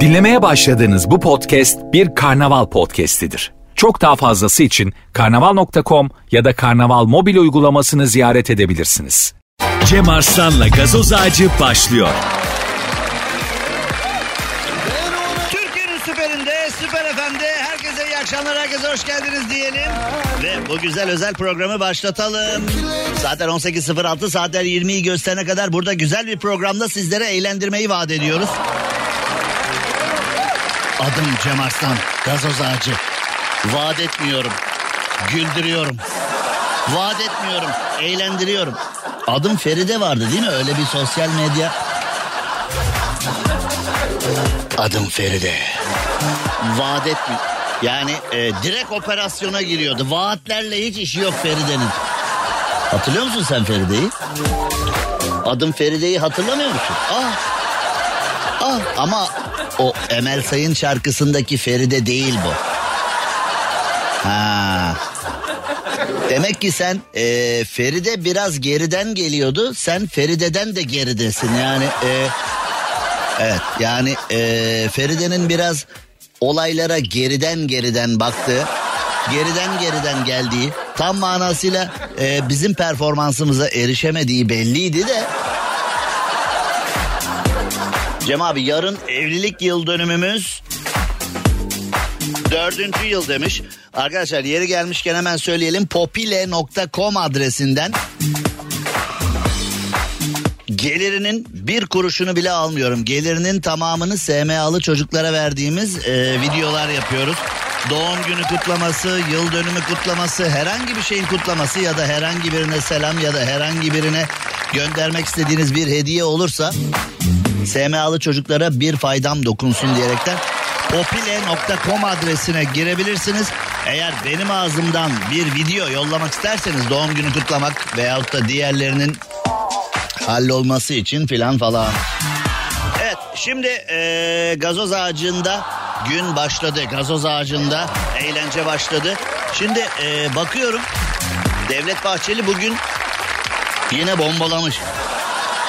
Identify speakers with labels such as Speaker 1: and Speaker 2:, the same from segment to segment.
Speaker 1: Dinlemeye başladığınız bu podcast bir karnaval podcastidir. Çok daha fazlası için karnaval.com ya da karnaval mobil uygulamasını ziyaret edebilirsiniz.
Speaker 2: Cem Arslan'la gazoz ağacı başlıyor.
Speaker 3: Akşamlar, herkese hoş geldiniz diyelim. Ve bu güzel özel programı başlatalım. Zaten 18.06 saatler 20'yi gösterene kadar burada güzel bir programda sizlere eğlendirmeyi vaat ediyoruz. Adım Cem Arslan, gazoz ağacı. Vaat etmiyorum, güldürüyorum. Vaat etmiyorum, eğlendiriyorum. Adım Feride vardı değil mi? Öyle bir sosyal medya. Adım Feride. Vaat etmi. Yani e, direkt operasyona giriyordu. Vaatlerle hiç işi yok Feride'nin. Hatırlıyor musun sen Feride'yi? Adım Feride'yi hatırlamıyor musun? Ah. Ah ama o Emel Sayın şarkısındaki Feride değil bu. Ha. Demek ki sen e, Feride biraz geriden geliyordu. Sen Feride'den de geridesin. Yani e, evet yani e, Feride'nin biraz olaylara geriden geriden baktığı, geriden geriden geldiği, tam manasıyla e, bizim performansımıza erişemediği belliydi de. Cem abi yarın evlilik yıl dönümümüz Dördüncü yıl demiş. Arkadaşlar yeri gelmişken hemen söyleyelim. popile.com adresinden gelirinin bir kuruşunu bile almıyorum. Gelirinin tamamını SMA'lı çocuklara verdiğimiz e, videolar yapıyoruz. Doğum günü kutlaması, yıl dönümü kutlaması, herhangi bir şeyin kutlaması ya da herhangi birine selam ya da herhangi birine göndermek istediğiniz bir hediye olursa SMA'lı çocuklara bir faydam dokunsun diyerekten popile.com adresine girebilirsiniz. Eğer benim ağzımdan bir video yollamak isterseniz doğum günü kutlamak veyahut da diğerlerinin hallolması için filan falan. Evet şimdi ee, gazoz ağacında gün başladı. Gazoz ağacında eğlence başladı. Şimdi ee, bakıyorum Devlet Bahçeli bugün yine bombalamış.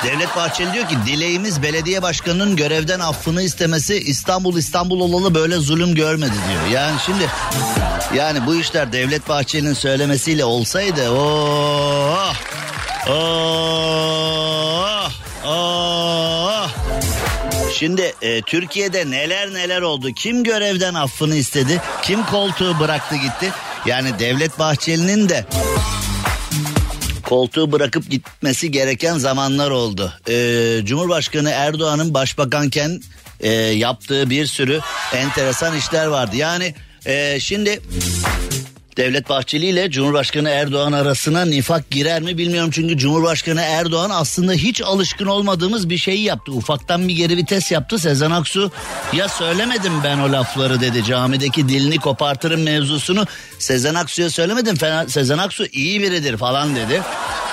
Speaker 3: Devlet Bahçeli diyor ki dileğimiz belediye başkanının görevden affını istemesi İstanbul İstanbul olalı böyle zulüm görmedi diyor. Yani şimdi yani bu işler Devlet Bahçeli'nin söylemesiyle olsaydı oh oh Şimdi e, Türkiye'de neler neler oldu. Kim görevden affını istedi? Kim koltuğu bıraktı gitti? Yani Devlet Bahçeli'nin de koltuğu bırakıp gitmesi gereken zamanlar oldu. Ee, Cumhurbaşkanı Erdoğan'ın başbakanken e, yaptığı bir sürü enteresan işler vardı. Yani e, şimdi Devlet Bahçeli ile Cumhurbaşkanı Erdoğan arasına nifak girer mi bilmiyorum. Çünkü Cumhurbaşkanı Erdoğan aslında hiç alışkın olmadığımız bir şeyi yaptı. Ufaktan bir geri vites yaptı. Sezen Aksu ya söylemedim ben o lafları dedi. Camideki dilini kopartırım mevzusunu. Sezen Aksu'ya söylemedim. Fena, Sezen Aksu iyi biridir falan dedi.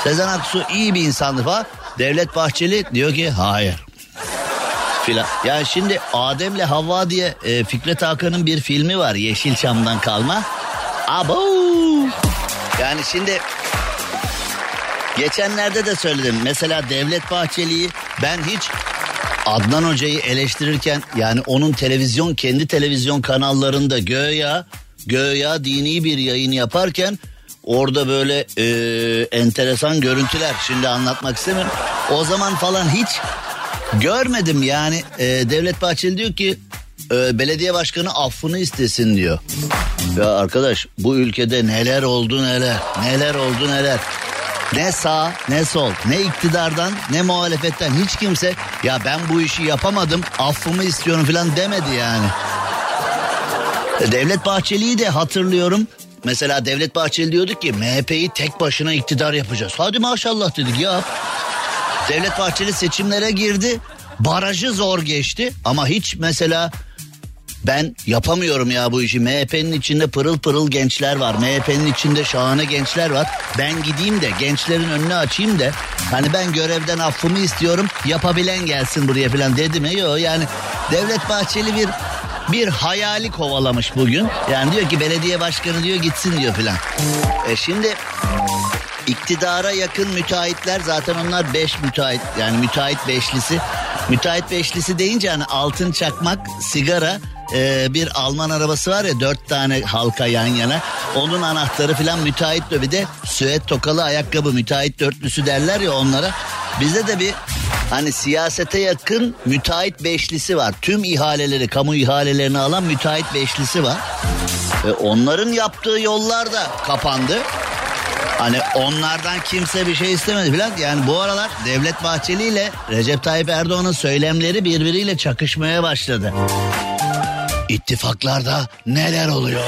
Speaker 3: Sezen Aksu iyi bir insandı falan. Devlet Bahçeli diyor ki hayır filan. Ya şimdi Adem'le Havva diye e, Fikret Hakan'ın bir filmi var Yeşilçam'dan kalma. Abo. Yani şimdi geçenlerde de söyledim. Mesela Devlet Bahçeli'yi ben hiç Adnan Hoca'yı eleştirirken yani onun televizyon kendi televizyon kanallarında göya göya dini bir yayın yaparken orada böyle e, enteresan görüntüler şimdi anlatmak istemiyorum. O zaman falan hiç görmedim yani e, Devlet Bahçeli diyor ki e, belediye başkanı affını istesin diyor. Ya arkadaş bu ülkede neler oldu neler neler oldu neler. Ne sağ ne sol ne iktidardan ne muhalefetten hiç kimse ya ben bu işi yapamadım affımı istiyorum falan demedi yani. Devlet Bahçeli'yi de hatırlıyorum. Mesela Devlet Bahçeli diyorduk ki MHP'yi tek başına iktidar yapacağız. Hadi maşallah dedik ya. Devlet Bahçeli seçimlere girdi. Barajı zor geçti ama hiç mesela ben yapamıyorum ya bu işi. MHP'nin içinde pırıl pırıl gençler var. MHP'nin içinde şahane gençler var. Ben gideyim de gençlerin önünü açayım da hani ben görevden affımı istiyorum. Yapabilen gelsin buraya falan dedi mi? Yok yani Devlet Bahçeli bir bir hayali kovalamış bugün. Yani diyor ki belediye başkanı diyor gitsin diyor filan. E şimdi iktidara yakın müteahhitler zaten onlar beş müteahhit yani müteahhit beşlisi. Müteahhit beşlisi deyince hani altın çakmak, sigara, e, bir Alman arabası var ya dört tane halka yan yana. Onun anahtarı falan müteahhit de bir de süet tokalı ayakkabı müteahhit dörtlüsü derler ya onlara. Bizde de bir hani siyasete yakın müteahhit beşlisi var. Tüm ihaleleri, kamu ihalelerini alan müteahhit beşlisi var. Ve onların yaptığı yollar da kapandı. Hani onlardan kimse bir şey istemedi filan. Yani bu aralar Devlet Bahçeli ile Recep Tayyip Erdoğan'ın söylemleri birbiriyle çakışmaya başladı. İttifaklarda neler oluyor?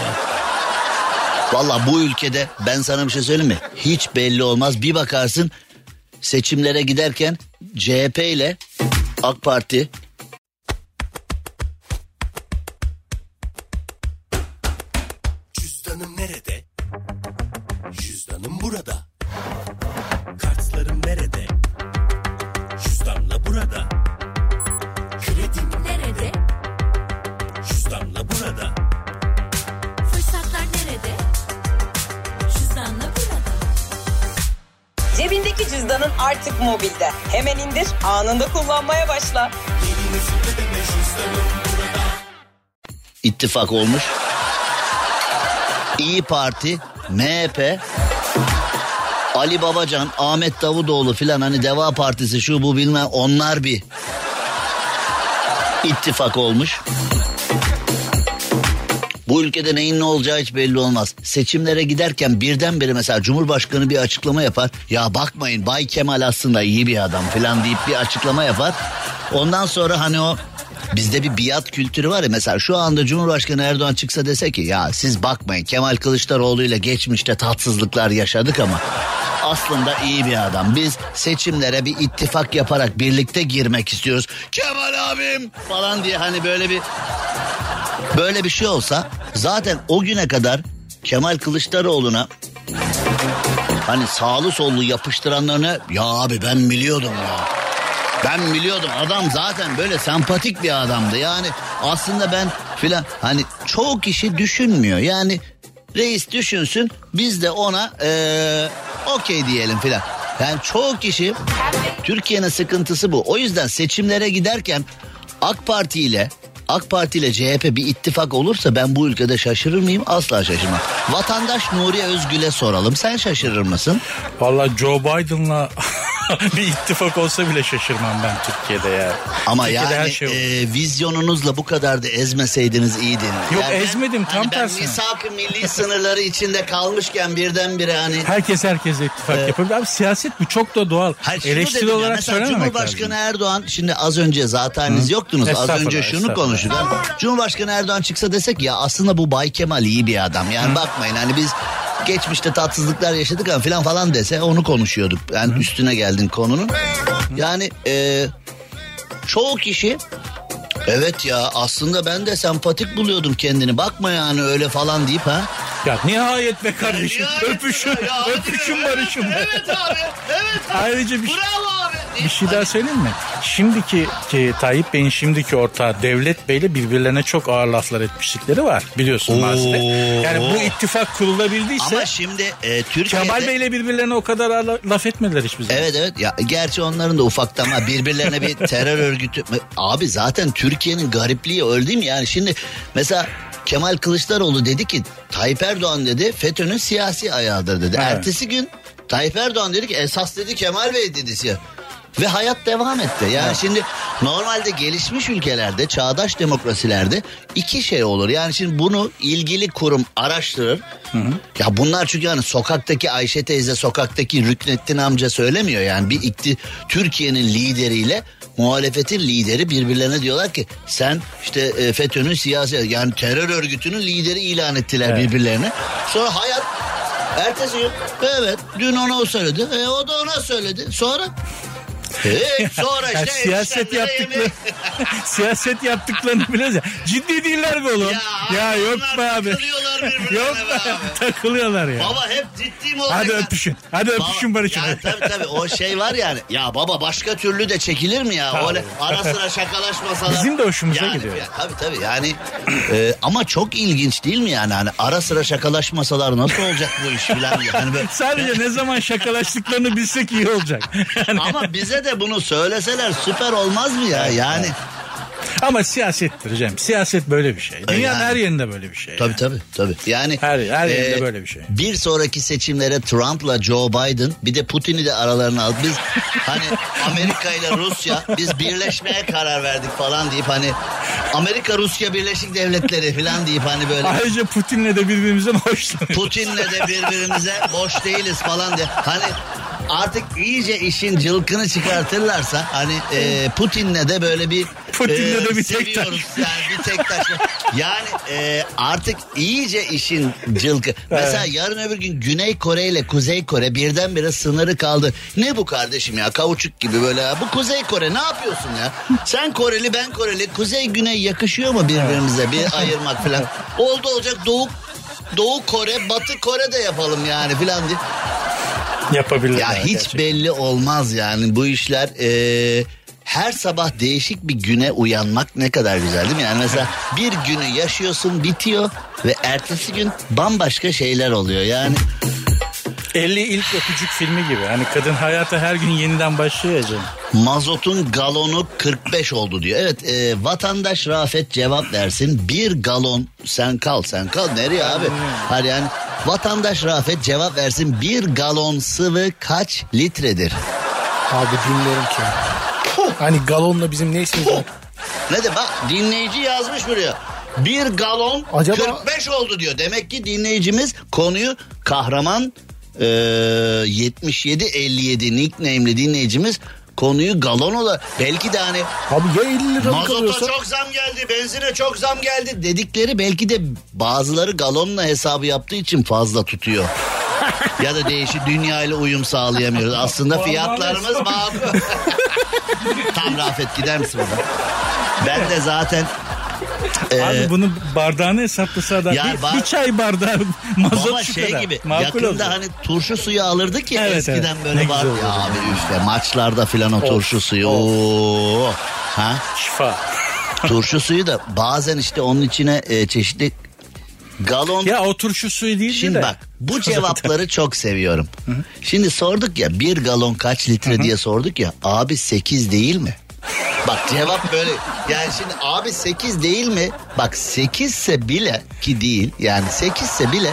Speaker 3: Valla bu ülkede ben sana bir şey söyleyeyim mi? Hiç belli olmaz. Bir bakarsın seçimlere giderken CHP ile AK Parti
Speaker 4: Cüzdanım nerede? Cüzdanım burada.
Speaker 5: Cüzdanın artık mobilde. Hemen indir, anında kullanmaya başla.
Speaker 3: ittifak olmuş. İyi Parti, MHP, Ali Babacan, Ahmet Davutoğlu filan hani Deva Partisi şu bu bilmem onlar bir ittifak olmuş. Bu ülkede neyin ne olacağı hiç belli olmaz. Seçimlere giderken birdenbire mesela Cumhurbaşkanı bir açıklama yapar. Ya bakmayın Bay Kemal aslında iyi bir adam falan deyip bir açıklama yapar. Ondan sonra hani o bizde bir biat kültürü var ya mesela şu anda Cumhurbaşkanı Erdoğan çıksa dese ki ya siz bakmayın Kemal Kılıçdaroğlu ile geçmişte tatsızlıklar yaşadık ama aslında iyi bir adam. Biz seçimlere bir ittifak yaparak birlikte girmek istiyoruz. Kemal abim falan diye hani böyle bir Böyle bir şey olsa zaten o güne kadar Kemal Kılıçdaroğlu'na hani sağlı sollu yapıştıranlarını ya abi ben biliyordum ya. Ben biliyordum adam zaten böyle sempatik bir adamdı. Yani aslında ben filan hani çoğu kişi düşünmüyor. Yani reis düşünsün biz de ona eee okey diyelim filan. Yani çoğu kişi Türkiye'nin sıkıntısı bu. O yüzden seçimlere giderken AK Parti ile AK Parti ile CHP bir ittifak olursa ben bu ülkede şaşırır mıyım? Asla şaşırmam. Vatandaş Nuri Özgül'e soralım. Sen şaşırır mısın?
Speaker 6: Valla Joe Biden'la bir ittifak olsa bile şaşırmam ben Türkiye'de ya.
Speaker 3: Ama
Speaker 6: Türkiye'de
Speaker 3: yani
Speaker 6: her şey olur.
Speaker 3: e, vizyonunuzla bu kadar da ezmeseydiniz iyiydi.
Speaker 6: Yok,
Speaker 3: Yani
Speaker 6: ezmedim, tam
Speaker 3: hani
Speaker 6: tersine.
Speaker 3: Ben misak-ı milli sınırları içinde kalmışken birdenbire hani...
Speaker 6: Herkes herkese ittifak yapabilir. Abi siyaset bu çok da doğal.
Speaker 3: Hayır,
Speaker 6: Eleştiri
Speaker 3: ya,
Speaker 6: olarak
Speaker 3: mesela
Speaker 6: söylememek
Speaker 3: Cumhurbaşkanı
Speaker 6: lazım.
Speaker 3: Erdoğan şimdi az önce zaten yoktunuz. Az önce şunu konuştuk. Cumhurbaşkanı Erdoğan çıksa desek ya aslında bu Bay Kemal iyi bir adam. Yani bakmayın hani biz geçmişte tatsızlıklar yaşadık ama falan falan dese onu konuşuyorduk. Yani üstüne geldin konunun. Yani e, çoğu kişi evet ya aslında ben de sempatik buluyordum kendini. Bakma yani öyle falan deyip ha.
Speaker 6: Ya nihayet be kardeşim. öpüşün, öpüşün barışın be.
Speaker 3: Evet abi. Evet
Speaker 6: Ayrıca bir,
Speaker 3: Bravo abi.
Speaker 6: Bir şey daha söyleyeyim mi? Şimdiki ki, Tayyip Bey'in şimdiki ortağı Devlet Bey'le birbirlerine çok ağır laflar etmişlikleri var. Biliyorsun mazide. Yani bu ittifak kurulabildiyse
Speaker 3: Ama şimdi e, Türkiye'de...
Speaker 6: Kemal Bey'le birbirlerine o kadar ağır laf etmediler hiçbir zaman.
Speaker 3: Evet evet ya gerçi onların da ufaktan ama birbirlerine bir terör örgütü abi zaten Türkiye'nin garipliği değil mi yani şimdi mesela Kemal Kılıçdaroğlu dedi ki Tayyip Erdoğan dedi FETÖ'nün siyasi ayağıdır dedi.
Speaker 6: Evet.
Speaker 3: Ertesi gün Tayyip Erdoğan dedi ki esas dedi Kemal Bey dedi siyah. Ve hayat devam etti. Yani şimdi normalde gelişmiş ülkelerde, çağdaş demokrasilerde iki şey olur. Yani şimdi bunu ilgili kurum araştırır. Ya bunlar çünkü hani sokaktaki Ayşe teyze, sokaktaki Rüknettin amca söylemiyor. Yani bir ikti Türkiye'nin lideriyle muhalefetin lideri birbirlerine diyorlar ki sen işte e, FETÖ'nün siyasi yani terör örgütünün lideri ilan ettiler
Speaker 6: Evet.
Speaker 3: birbirlerine. Sonra hayat ertesi gün evet dün ona o söyledi. E, o da ona söyledi. Sonra e, sonra
Speaker 6: Yani
Speaker 3: işte
Speaker 6: siyaset
Speaker 3: eniştemlere
Speaker 6: yaptıkları siyaset yaptıklarını biliyoruz ya. Ciddi değiller mi oğlum? Ya,
Speaker 3: abi
Speaker 6: yok be abi.
Speaker 3: Takılıyorlar birbirlerine
Speaker 6: Yok
Speaker 3: be abi.
Speaker 6: takılıyorlar ya.
Speaker 3: Baba hep ciddi mi olacak?
Speaker 6: Hadi öpüşün. Hadi öpüşün
Speaker 3: Baba,
Speaker 6: barışın.
Speaker 3: Yani tabii tabii o şey var yani. Ya baba başka türlü de çekilir mi ya?
Speaker 6: Tabii.
Speaker 3: Öyle ara sıra şakalaşmasalar.
Speaker 6: Bizim de hoşumuza
Speaker 3: yani,
Speaker 6: gidiyor.
Speaker 3: ya, tabii tabii yani. e, ama çok ilginç değil mi yani? Hani ara sıra şakalaşmasalar nasıl olacak bu iş filan diye. Hani böyle-
Speaker 6: Sadece ne zaman şakalaştıklarını bilsek iyi olacak. Yani,
Speaker 3: ama bize de bunu söyleseler süper olmaz mı ya? Yani
Speaker 6: ama siyasettir Cem. Siyaset böyle bir şey. Dünyanın
Speaker 3: Yani.
Speaker 6: her yerinde böyle bir şey.
Speaker 3: Tabii tabii tabii. Yani
Speaker 6: Her- her yerinde
Speaker 3: e,
Speaker 6: böyle bir şey.
Speaker 3: Bir sonraki seçimlere Trump'la Joe Biden bir de Putin'i de aralarına al. Biz hani Amerika ile Rusya biz birleşmeye karar verdik falan deyip hani Amerika Rusya Birleşik Devletleri falan deyip hani böyle
Speaker 6: Ayrıca Putin'le de birbirimizden hoşlanıyoruz.
Speaker 3: Putin'le de birbirimize boş değiliz falan diye. Hani artık iyice işin cılkını çıkartırlarsa hani e, Putin'le de böyle bir
Speaker 6: Putin'le de bir tek
Speaker 3: seviyoruz yani bir tek taş. Yani e, artık iyice işin cılkı. Mesela yarın öbür gün Güney Kore ile Kuzey Kore birdenbire sınırı kaldı. Ne bu kardeşim ya kavuçuk gibi böyle. ya. Bu Kuzey Kore ne yapıyorsun ya? Sen Koreli ben Koreli. Kuzey Güney yakışıyor mu birbirimize bir ayırmak falan. Oldu olacak Doğu Doğu Kore, Batı Kore de yapalım yani filan diye.
Speaker 6: Yapabilirler.
Speaker 3: Ya hiç
Speaker 6: gerçekten.
Speaker 3: belli olmaz yani bu işler. eee, her sabah değişik bir güne uyanmak ne kadar güzel değil mi? Yani mesela bir günü yaşıyorsun bitiyor ve ertesi gün bambaşka şeyler oluyor. Yani
Speaker 6: 50 ilk öpücük filmi gibi. Hani kadın hayata her gün yeniden başlıyor ya Cem.
Speaker 3: mazotun galonu 45 oldu diyor. Evet eee, vatandaş Rafet cevap versin. Bir galon sen kal sen kal nereye abi? Hayır yani vatandaş Rafet cevap versin. Bir galon sıvı kaç litredir?
Speaker 7: Abi bilmiyorum ki. Hani galonla bizim ne işimiz var?
Speaker 3: Ne de bak dinleyici yazmış buraya. Bir galon
Speaker 7: Acaba-
Speaker 3: 45 oldu diyor. Demek ki dinleyicimiz konuyu kahraman e, 7757 nickname'li dinleyicimiz konuyu galon olarak belki de hani
Speaker 7: Abi ya 50 lira
Speaker 3: mazota
Speaker 7: kalıyorsa?
Speaker 3: çok zam geldi benzine çok zam geldi dedikleri belki de bazıları galonla hesabı yaptığı için fazla tutuyor. ya da değişik dünya ile uyum sağlayamıyoruz. Aslında fiyatlarımız makul. Tam Rafet gider misin buradan? Ben de zaten e,
Speaker 6: Abi bunu bardağını hesaplasa da
Speaker 3: Ya
Speaker 6: bir,
Speaker 3: bar-
Speaker 6: bir çay bardağı mazot
Speaker 3: Baba
Speaker 6: şu
Speaker 3: şey
Speaker 6: kadar.
Speaker 3: gibi
Speaker 6: Makul
Speaker 3: yakında
Speaker 6: olacak.
Speaker 3: hani turşu suyu alırdık ya
Speaker 6: Evet,
Speaker 3: eskiden
Speaker 6: evet.
Speaker 3: böyle
Speaker 6: Ne
Speaker 3: var ya abi işte maçlarda filan o turşu suyu. Oo. Ha?
Speaker 6: Şifa.
Speaker 3: turşu suyu da bazen işte onun içine e, çeşitli galon
Speaker 6: Ya o turşu suyu değil
Speaker 3: Şimdi
Speaker 6: de.
Speaker 3: bak bu cevapları çok seviyorum. Şimdi sorduk ya bir galon kaç litre diye sorduk ya abi 8 değil mi? Bak cevap böyle yani şimdi abi 8 değil mi? Bak 8 ise bile ki değil yani 8 ise bile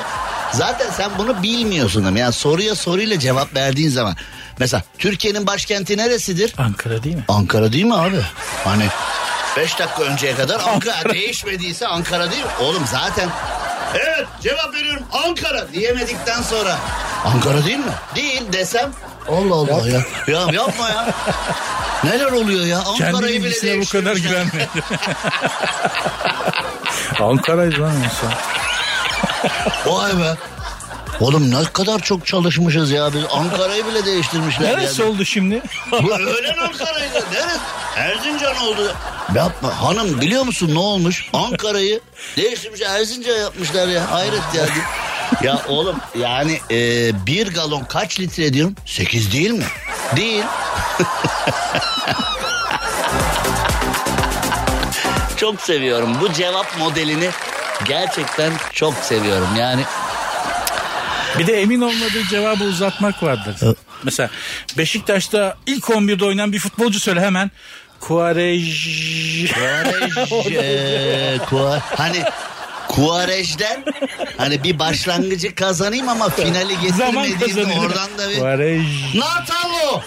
Speaker 3: zaten sen bunu bilmiyorsun ama yani soruya soruyla cevap verdiğin zaman mesela Türkiye'nin başkenti neresidir?
Speaker 6: Ankara değil mi?
Speaker 3: Ankara değil mi abi? Hani 5 dakika önceye kadar Ankara değişmediyse Ankara değil mi? Oğlum zaten evet cevap veriyorum Ankara diyemedikten sonra Ankara değil mi? Değil desem Allah Allah ya. Ya yapma ya. Neler oluyor ya?
Speaker 6: Kendi
Speaker 3: Ankara'yı bile
Speaker 6: bilgisine bu kadar
Speaker 3: değiştirmişler.
Speaker 6: güvenme. Ankara'ydı lan insan.
Speaker 3: Vay be. Oğlum ne kadar çok çalışmışız ya biz. Ankara'yı bile değiştirmişler.
Speaker 6: Neresi
Speaker 3: yani.
Speaker 6: oldu şimdi?
Speaker 3: Bu öğlen Ankara'ydı. Neresi? Erzincan oldu. Yapma hanım biliyor musun ne olmuş? Ankara'yı değiştirmiş Erzincan yapmışlar ya. Hayret ya. ya oğlum yani e, bir galon kaç litre diyorum? Sekiz değil mi? Değil. çok seviyorum. Bu cevap modelini gerçekten çok seviyorum. Yani
Speaker 6: Bir de emin olmadığı cevabı uzatmak vardır. Mesela Beşiktaş'ta ilk 11'de oynayan bir futbolcu söyle hemen. Kuarej.
Speaker 3: Kuarej, eee, kua- hani Kuarej'den hani bir başlangıcı kazanayım ama finali getirmediğimde oradan da bir
Speaker 6: Kuarej.
Speaker 3: Natalo.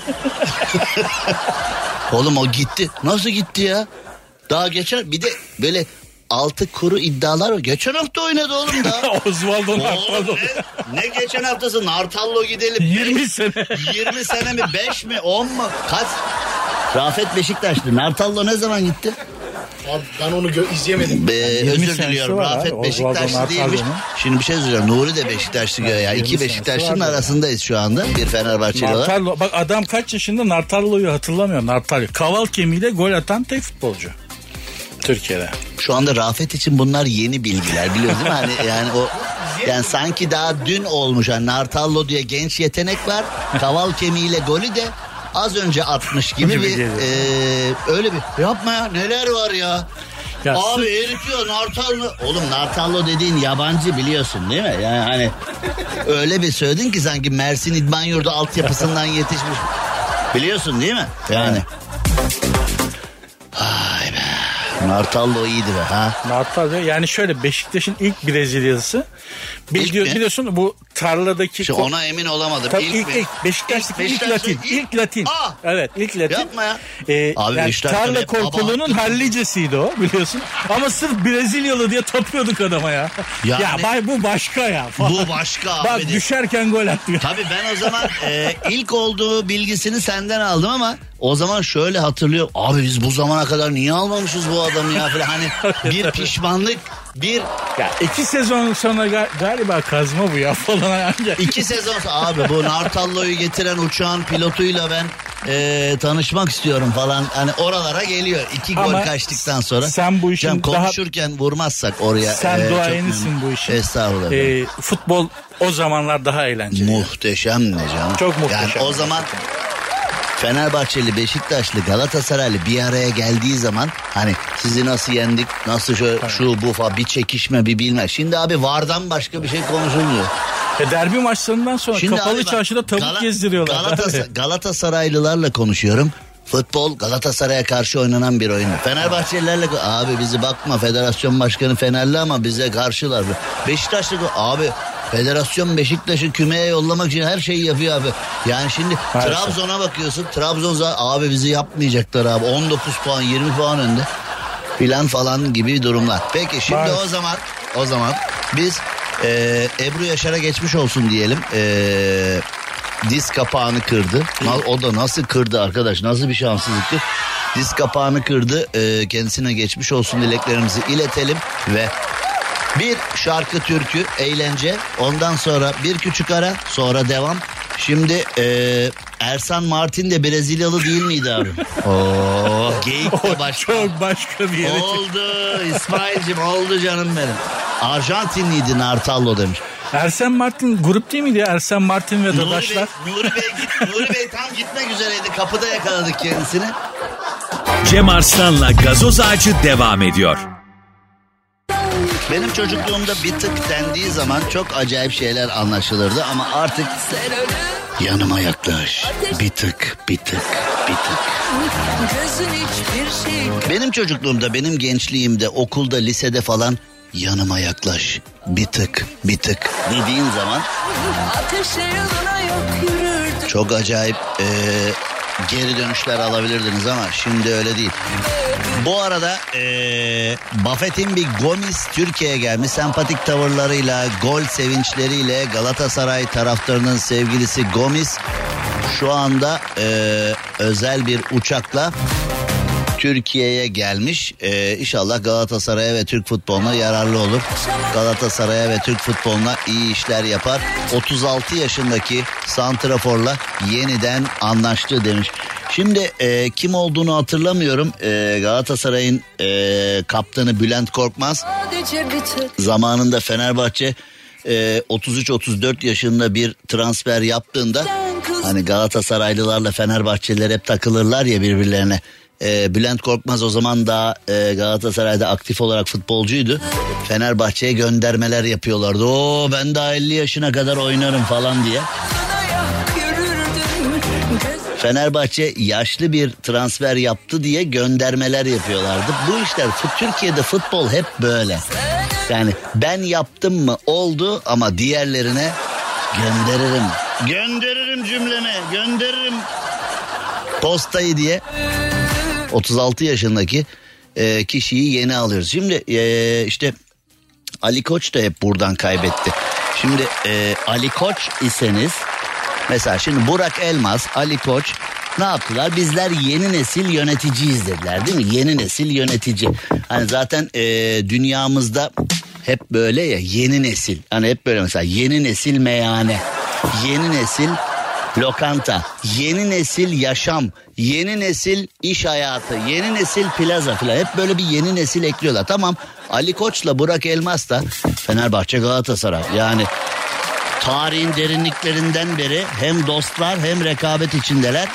Speaker 3: Oğlum o gitti. Nasıl gitti ya? Daha geçen bir de böyle altı kuru iddialar var. Geçen hafta oynadı oğlum da.
Speaker 6: Osvaldo
Speaker 3: Oğlum
Speaker 6: Nartaldo.
Speaker 3: ne, ne geçen haftası Nartallo gidelim.
Speaker 6: 20 sene.
Speaker 3: 20 sene mi 5 mi 10 mu? Kaç? Rafet Beşiktaşlı. Nartallo ne zaman gitti?
Speaker 7: Abi ben onu gö- izleyemedim.
Speaker 3: Be,
Speaker 6: 20
Speaker 3: özür diliyorum. Rafet
Speaker 6: abi,
Speaker 3: Beşiktaşlı değilmiş. Şimdi bir şey söyleyeceğim. Nuri de Beşiktaşlı göğe ya.
Speaker 6: 20
Speaker 3: İki Beşiktaşlı'nın arasındayız şu anda. Bir Fenerbahçeli olarak.
Speaker 6: Nartallo. Bak adam kaç yaşında Nartallo'yu hatırlamıyor. Nartallo. Kaval kemiğiyle gol atan tek futbolcu. Türkiye'de.
Speaker 3: Şu anda Rafet için bunlar yeni bilgiler biliyorsun değil mi? Hani yani o Yani sanki daha dün olmuş. Yani Nartallo diye genç yetenek var. Kaval kemiğiyle golü de az önce atmış gibi
Speaker 6: Gibi
Speaker 3: bir
Speaker 6: geliyor.
Speaker 3: e, öyle bir yapma ya neler var ya.
Speaker 6: Ya
Speaker 3: Abi
Speaker 6: sırf-
Speaker 3: herif diyor Nartallo. Oğlum Nartallo dediğin yabancı biliyorsun değil mi? Yani hani öyle bir söyledin ki sanki Mersin İdman Yurdu altyapısından yetişmiş. Biliyorsun değil mi? Yani. Vay be. Nartallo iyiydi be ha.
Speaker 6: Nartal diyor. Yani şöyle Beşiktaş'ın ilk Brezilyalısı.
Speaker 3: İlk
Speaker 6: Biliyor, biliyorsun bu tarladaki...
Speaker 3: Şimdi ona emin olamadım.
Speaker 6: Tabii ilk, ilk, Beşiktaş'taki ilk,
Speaker 3: Beşiktaş'ta
Speaker 6: Latin. ilk Latin.
Speaker 3: Aa!
Speaker 6: Evet ilk Latin.
Speaker 3: Yapma ya.
Speaker 6: Ee,
Speaker 3: Abi
Speaker 6: yani tarla
Speaker 3: hakkı.
Speaker 6: hallicesiydi o biliyorsun. Ama sırf Brezilyalı diye tapıyorduk adama ya.
Speaker 3: Yani-
Speaker 6: ya bay, bu başka ya. falan.
Speaker 3: Bu başka abi.
Speaker 6: Bak düşerken gol attı.
Speaker 3: Tabii ben o zaman e, ilk olduğu bilgisini senden aldım ama o zaman şöyle hatırlıyor. Abi biz bu zamana kadar niye almamışız bu adamı ya falan. Hani bir pişmanlık bir
Speaker 6: Ya iki sezon sonra ga- galiba kazma bu ya falan.
Speaker 3: İki sezon sonra abi bu Nartallo'yu getiren uçağın pilotuyla ben e, tanışmak istiyorum falan. Hani oralara geliyor. iki gol
Speaker 6: Ama
Speaker 3: kaçtıktan sonra.
Speaker 6: sen bu işin
Speaker 3: Canım,
Speaker 6: daha-
Speaker 3: konuşurken vurmazsak oraya.
Speaker 6: Sen
Speaker 3: e,
Speaker 6: duayenisin bu işin.
Speaker 3: Estağfurullah.
Speaker 6: Ee, futbol o zamanlar daha eğlenceli.
Speaker 3: Muhteşem ne canım.
Speaker 6: Çok muhteşem.
Speaker 3: Yani o zaman Fenerbahçeli, Beşiktaşlı, Galatasaraylı bir araya geldiği zaman hani sizi nasıl yendik, nasıl şu, şu bu falan bir çekişme bir bilme. Şimdi abi vardan başka bir şey konuşulmuyor.
Speaker 6: E, derbi maçlarından sonra
Speaker 3: Şimdi
Speaker 6: kapalı
Speaker 3: abi
Speaker 6: çarşıda tavuk
Speaker 3: Gala-
Speaker 6: gezdiriyorlar.
Speaker 3: Galatasaray- Galatasaraylılarla konuşuyorum. Futbol Galatasaray'a karşı oynanan bir oyun. Fenerbahçelilerle abi bizi bakma federasyon başkanı Fenerli ama bize karşılar. Beşiktaşlı abi federasyon Beşiktaş'ı kümeye yollamak için her şeyi yapıyor abi. Yani şimdi
Speaker 6: Maalesef.
Speaker 3: Trabzon'a bakıyorsun. Trabzon zaten abi bizi yapmayacaklar abi. 19 puan 20 puan önde. Filan falan gibi durumlar. Peki şimdi
Speaker 6: Maalesef.
Speaker 3: o zaman o zaman biz e, Ebru Yaşar'a geçmiş olsun diyelim. E, diz kapağını kırdı. O da nasıl kırdı arkadaş? Nasıl bir şanssızlıktı? Diz kapağını kırdı. E, kendisine geçmiş olsun dileklerimizi iletelim ve bir şarkı türkü eğlence ondan sonra bir küçük ara sonra devam. Şimdi e, Ersan Martin de Brezilyalı değil miydi abi? Oo, geyik de başka.
Speaker 6: Çok başka bir yere.
Speaker 3: Oldu İsmail'cim oldu canım benim. Arjantinliydi Nartallo demiş.
Speaker 6: Ersen Martin grup değil miydi ya? Ersen Martin ve
Speaker 3: Nuri Bey. Nuri Bey, git, Nuri Bey tam gitmek üzereydi. Kapıda yakaladık kendisini.
Speaker 2: Cem Arslan'la gazoz ağacı devam ediyor.
Speaker 3: Benim çocukluğumda bir tık dendiği zaman çok acayip şeyler anlaşılırdı ama artık yanıma yaklaş. Bir tık, bir tık, bir tık.
Speaker 8: Şey
Speaker 3: Benim çocukluğumda, benim gençliğimde, okulda, lisede falan yanıma yaklaş. Bir tık, bir tık dediğin zaman çok acayip eee, geri dönüşler alabilirdiniz ama şimdi öyle değil. Bu arada eee Buffett'in bir Gomis Türkiye'ye gelmiş sempatik tavırlarıyla, gol sevinçleriyle Galatasaray taraftarının sevgilisi Gomis şu anda eee, özel bir uçakla Türkiye'ye gelmiş. Ee, inşallah Galatasaray'a ve Türk futboluna yararlı olur. Galatasaray'a ve Türk futboluna iyi işler yapar. 36 yaşındaki Santrafor'la yeniden anlaştı demiş. Şimdi e, kim olduğunu hatırlamıyorum. E, Galatasaray'ın e, kaptanı Bülent Korkmaz zamanında Fenerbahçe e, 33-34 yaşında bir transfer yaptığında hani Galatasaraylılarla Fenerbahçeliler hep takılırlar ya birbirlerine. E, Bülent Korkmaz o zaman daha e, Galatasaray'da aktif olarak futbolcuydu. Fenerbahçe'ye göndermeler yapıyorlardı. Oo ben daha 50 yaşına kadar oynarım falan diye. Fenerbahçe yaşlı bir transfer yaptı diye göndermeler yapıyorlardı. Bu işler Türkiye'de futbol hep böyle. Yani ben yaptım mı oldu ama diğerlerine gönderirim. Gönderirim cümlemi gönderirim. Postayı diye 36 yaşındaki e, kişiyi yeni alıyoruz. Şimdi e, işte Ali Koç da hep buradan kaybetti. Şimdi e, Ali Koç iseniz mesela şimdi Burak Elmas, Ali Koç ne yaptılar? Bizler yeni nesil yöneticiyiz dediler değil mi? Yeni nesil yönetici. Hani zaten e, dünyamızda hep böyle ya yeni nesil. Hani hep böyle mesela yeni nesil meyhane. Yeni nesil lokanta, yeni nesil yaşam, yeni nesil iş hayatı, yeni nesil plaza falan hep böyle bir yeni nesil ekliyorlar. Tamam Ali Koç'la Burak Elmas da Fenerbahçe Galatasaray yani tarihin derinliklerinden beri hem dostlar hem rekabet içindeler.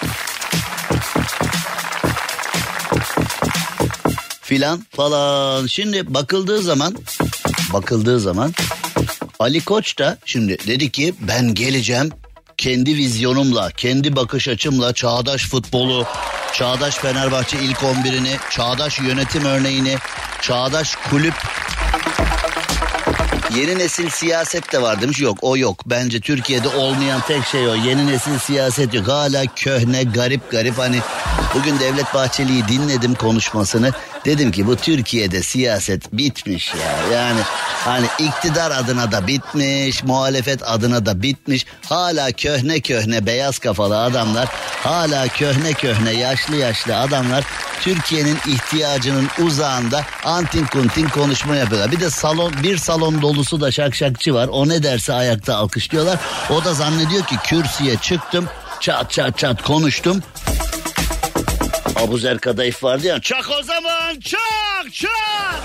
Speaker 3: Filan falan. Şimdi bakıldığı zaman bakıldığı zaman Ali Koç da şimdi dedi ki ben geleceğim kendi vizyonumla, kendi bakış açımla çağdaş futbolu, çağdaş Fenerbahçe ilk 11'ini, çağdaş yönetim örneğini, çağdaş kulüp Yeni nesil siyaset de var demiş. Yok o yok. Bence Türkiye'de olmayan tek şey o. Yeni nesil siyaset yok. Hala köhne, garip garip. Hani bugün Devlet Bahçeli'yi dinledim konuşmasını. Dedim ki bu Türkiye'de siyaset bitmiş ya. Yani hani iktidar adına da bitmiş, muhalefet adına da bitmiş. Hala köhne köhne beyaz kafalı adamlar, hala köhne köhne yaşlı yaşlı adamlar Türkiye'nin ihtiyacının uzağında antin kuntin konuşma yapıyorlar. Bir de salon bir salon dolusu da şakşakçı var. O ne derse ayakta alkışlıyorlar. O da zannediyor ki kürsüye çıktım çat çat çat konuştum. Abuzer Kadayıf vardı ya. Çak o zaman çak çak.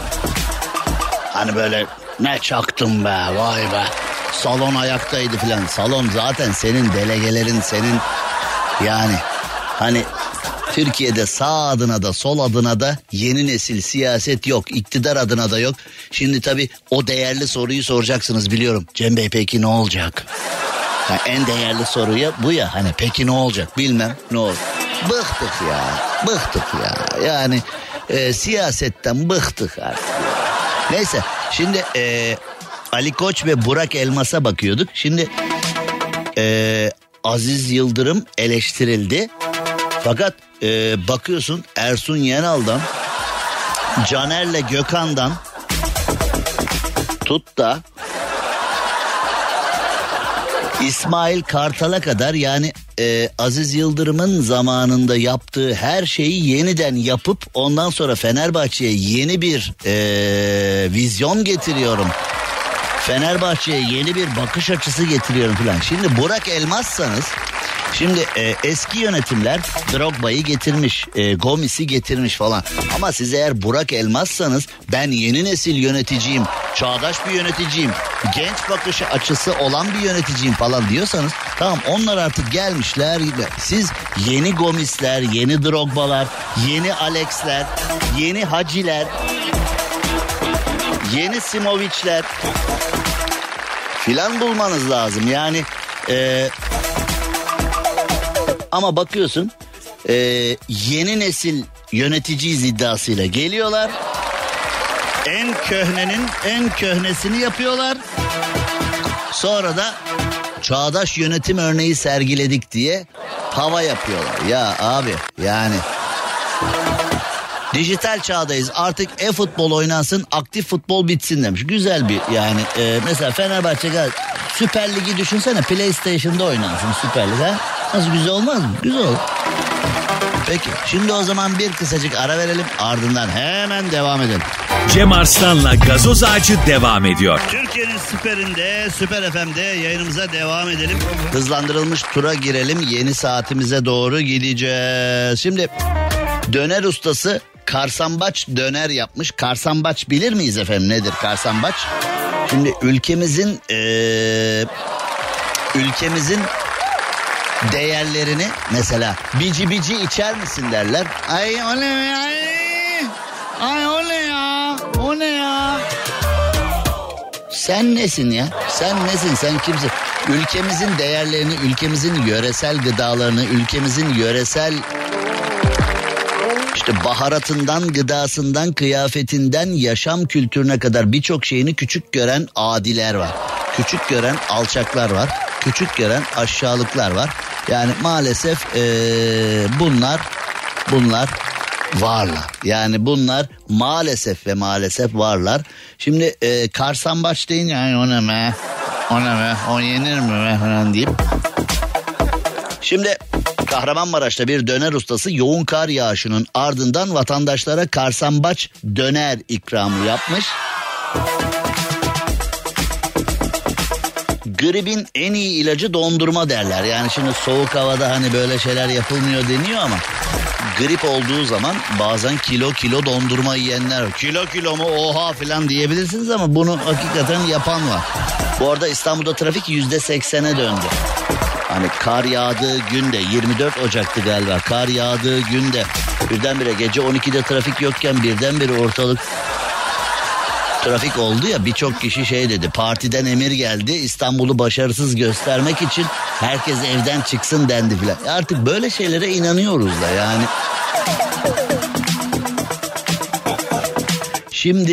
Speaker 3: Hani böyle ne çaktım be vay be. Salon ayaktaydı filan. Salon zaten senin delegelerin senin yani hani Türkiye'de sağ adına da sol adına da yeni nesil siyaset yok. iktidar adına da yok. Şimdi tabii o değerli soruyu soracaksınız biliyorum. Cem Bey peki ne olacak? Ha, en değerli soruya bu ya hani peki ne olacak bilmem ne olur. Bıktık ya bıktık ya yani e, siyasetten bıktık artık. ya. Neyse şimdi e, Ali Koç ve Burak Elmas'a bakıyorduk. Şimdi e, Aziz Yıldırım eleştirildi. Fakat e, bakıyorsun Ersun Yenal'dan Caner'le Gökhan'dan tut da İsmail Kartal'a kadar yani e, Aziz Yıldırım'ın zamanında yaptığı her şeyi yeniden yapıp ondan sonra Fenerbahçe'ye yeni bir e, vizyon getiriyorum. Fenerbahçe'ye yeni bir bakış açısı getiriyorum falan. Şimdi Burak Elmazsanız Şimdi e, eski yönetimler Drogba'yı getirmiş, e, Gomis'i getirmiş falan. Ama siz eğer Burak Elmazsanız ben yeni nesil yöneticiyim, çağdaş bir yöneticiyim, genç bakış açısı olan bir yöneticiyim falan diyorsanız tamam onlar artık gelmişler. Siz yeni Gomis'ler, yeni Drogba'lar, yeni Alex'ler, yeni Haciler, yeni Simovic'ler filan bulmanız lazım. Yani e, ama bakıyorsun e, yeni nesil yöneticiyiz iddiasıyla geliyorlar. En köhnenin en köhnesini yapıyorlar. Sonra da çağdaş yönetim örneği sergiledik diye hava yapıyorlar. Ya abi yani Dijital çağdayız artık e-futbol oynansın aktif futbol bitsin demiş. Güzel bir yani e, mesela Fenerbahçe Süper Ligi düşünsene PlayStation'da oynansın Süper Lig ha? Nasıl güzel olmaz mı? Güzel olur. Peki şimdi o zaman bir kısacık ara verelim ardından hemen devam edelim.
Speaker 2: Cem Arslan'la gazoz ağacı devam ediyor.
Speaker 3: Türkiye'nin süperinde, süper FM'de yayınımıza devam edelim. Hızlandırılmış tura girelim. Yeni saatimize doğru gideceğiz. Şimdi döner ustası karsambaç döner yapmış. Karsambaç bilir miyiz efendim nedir karsambaç? Şimdi ülkemizin eee, ülkemizin değerlerini mesela bici bici içer misin derler. Ay o ne? Ay, ay o ne ya? O ne ya? Sen nesin ya? Sen nesin? Sen kimsin? Ülkemizin değerlerini, ülkemizin yöresel gıdalarını, ülkemizin yöresel işte baharatından, gıdasından, kıyafetinden, yaşam kültürüne kadar birçok şeyini küçük gören adiler var. Küçük gören alçaklar var. Küçük gören aşağılıklar var. Yani maalesef eee, bunlar bunlar varlar. Yani bunlar maalesef ve maalesef varlar. Şimdi eee karsambaç deyince "Ay o ne be, o ne o yenir mi falan deyip Şimdi Kahramanmaraş'ta bir döner ustası yoğun kar yağışının ardından vatandaşlara karsambaç döner ikramı yapmış. gripin en iyi ilacı dondurma derler. Yani şimdi soğuk havada hani böyle şeyler yapılmıyor deniyor ama grip olduğu zaman bazen kilo kilo dondurma yiyenler kilo kilo mu oha falan diyebilirsiniz ama bunu hakikaten yapan var. Bu arada İstanbul'da trafik yüzde seksene döndü. Hani kar yağdığı günde 24 Ocak'tı galiba kar yağdığı günde birdenbire gece 12'de trafik yokken birdenbire ortalık trafik oldu ya birçok kişi şey dedi partiden emir geldi İstanbul'u başarısız göstermek için herkes evden çıksın dendi filan. Artık böyle şeylere inanıyoruz da yani. Şimdi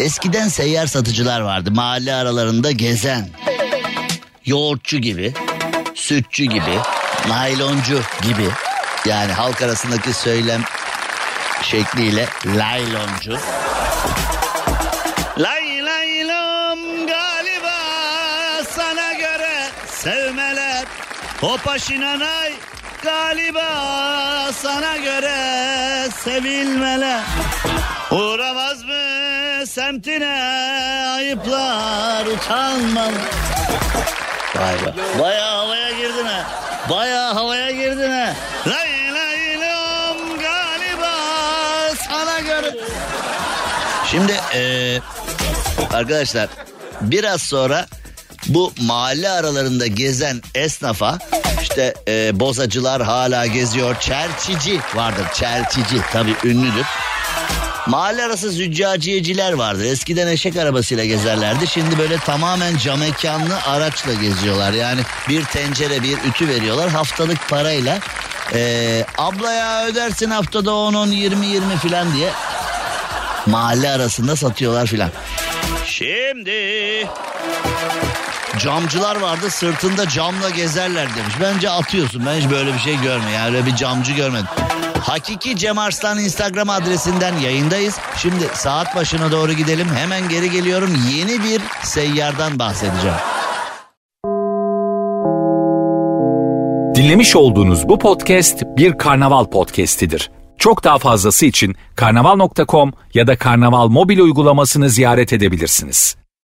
Speaker 3: Eskiden seyyar satıcılar vardı mahalle aralarında gezen. Yoğurtçu gibi, sütçü gibi, nayloncu gibi. Yani halk arasındaki söylem şekliyle layloncu. Lay laylom galiba sana göre sevmeler. Hopa şinanay galiba sana göre sevilmeler. Uğramaz mı semtine ayıplar utanmalar. Vay be. Baya havaya girdin ha. Baya havaya girdin ha. Lay lay lom galiba sana göre. Şimdi eee, arkadaşlar biraz sonra bu mahalle aralarında gezen esnafa işte eee, bozacılar hala geziyor. Çerçici vardır çerçici tabii ünlüdür. Mahalle arası züccaciyeciler vardır. Eskiden eşek arabasıyla gezerlerdi. Şimdi böyle tamamen cam mekanlı araçla geziyorlar. Yani bir tencere bir ütü veriyorlar haftalık parayla. Ee, ablaya ödersin haftada 10-10 20-20 filan diye mahalle arasında satıyorlar filan. Şimdi camcılar vardı sırtında camla gezerler demiş. Bence atıyorsun ben hiç böyle bir şey görmedim. Yani öyle bir camcı görmedim. Hakiki Cem Arslan Instagram adresinden yayındayız. Şimdi saat başına doğru gidelim. Hemen geri geliyorum. Yeni bir seyyardan bahsedeceğim.
Speaker 1: Dinlemiş olduğunuz bu podcast bir karnaval podcastidir. Çok daha fazlası için karnaval.com ya da karnaval mobil uygulamasını ziyaret edebilirsiniz.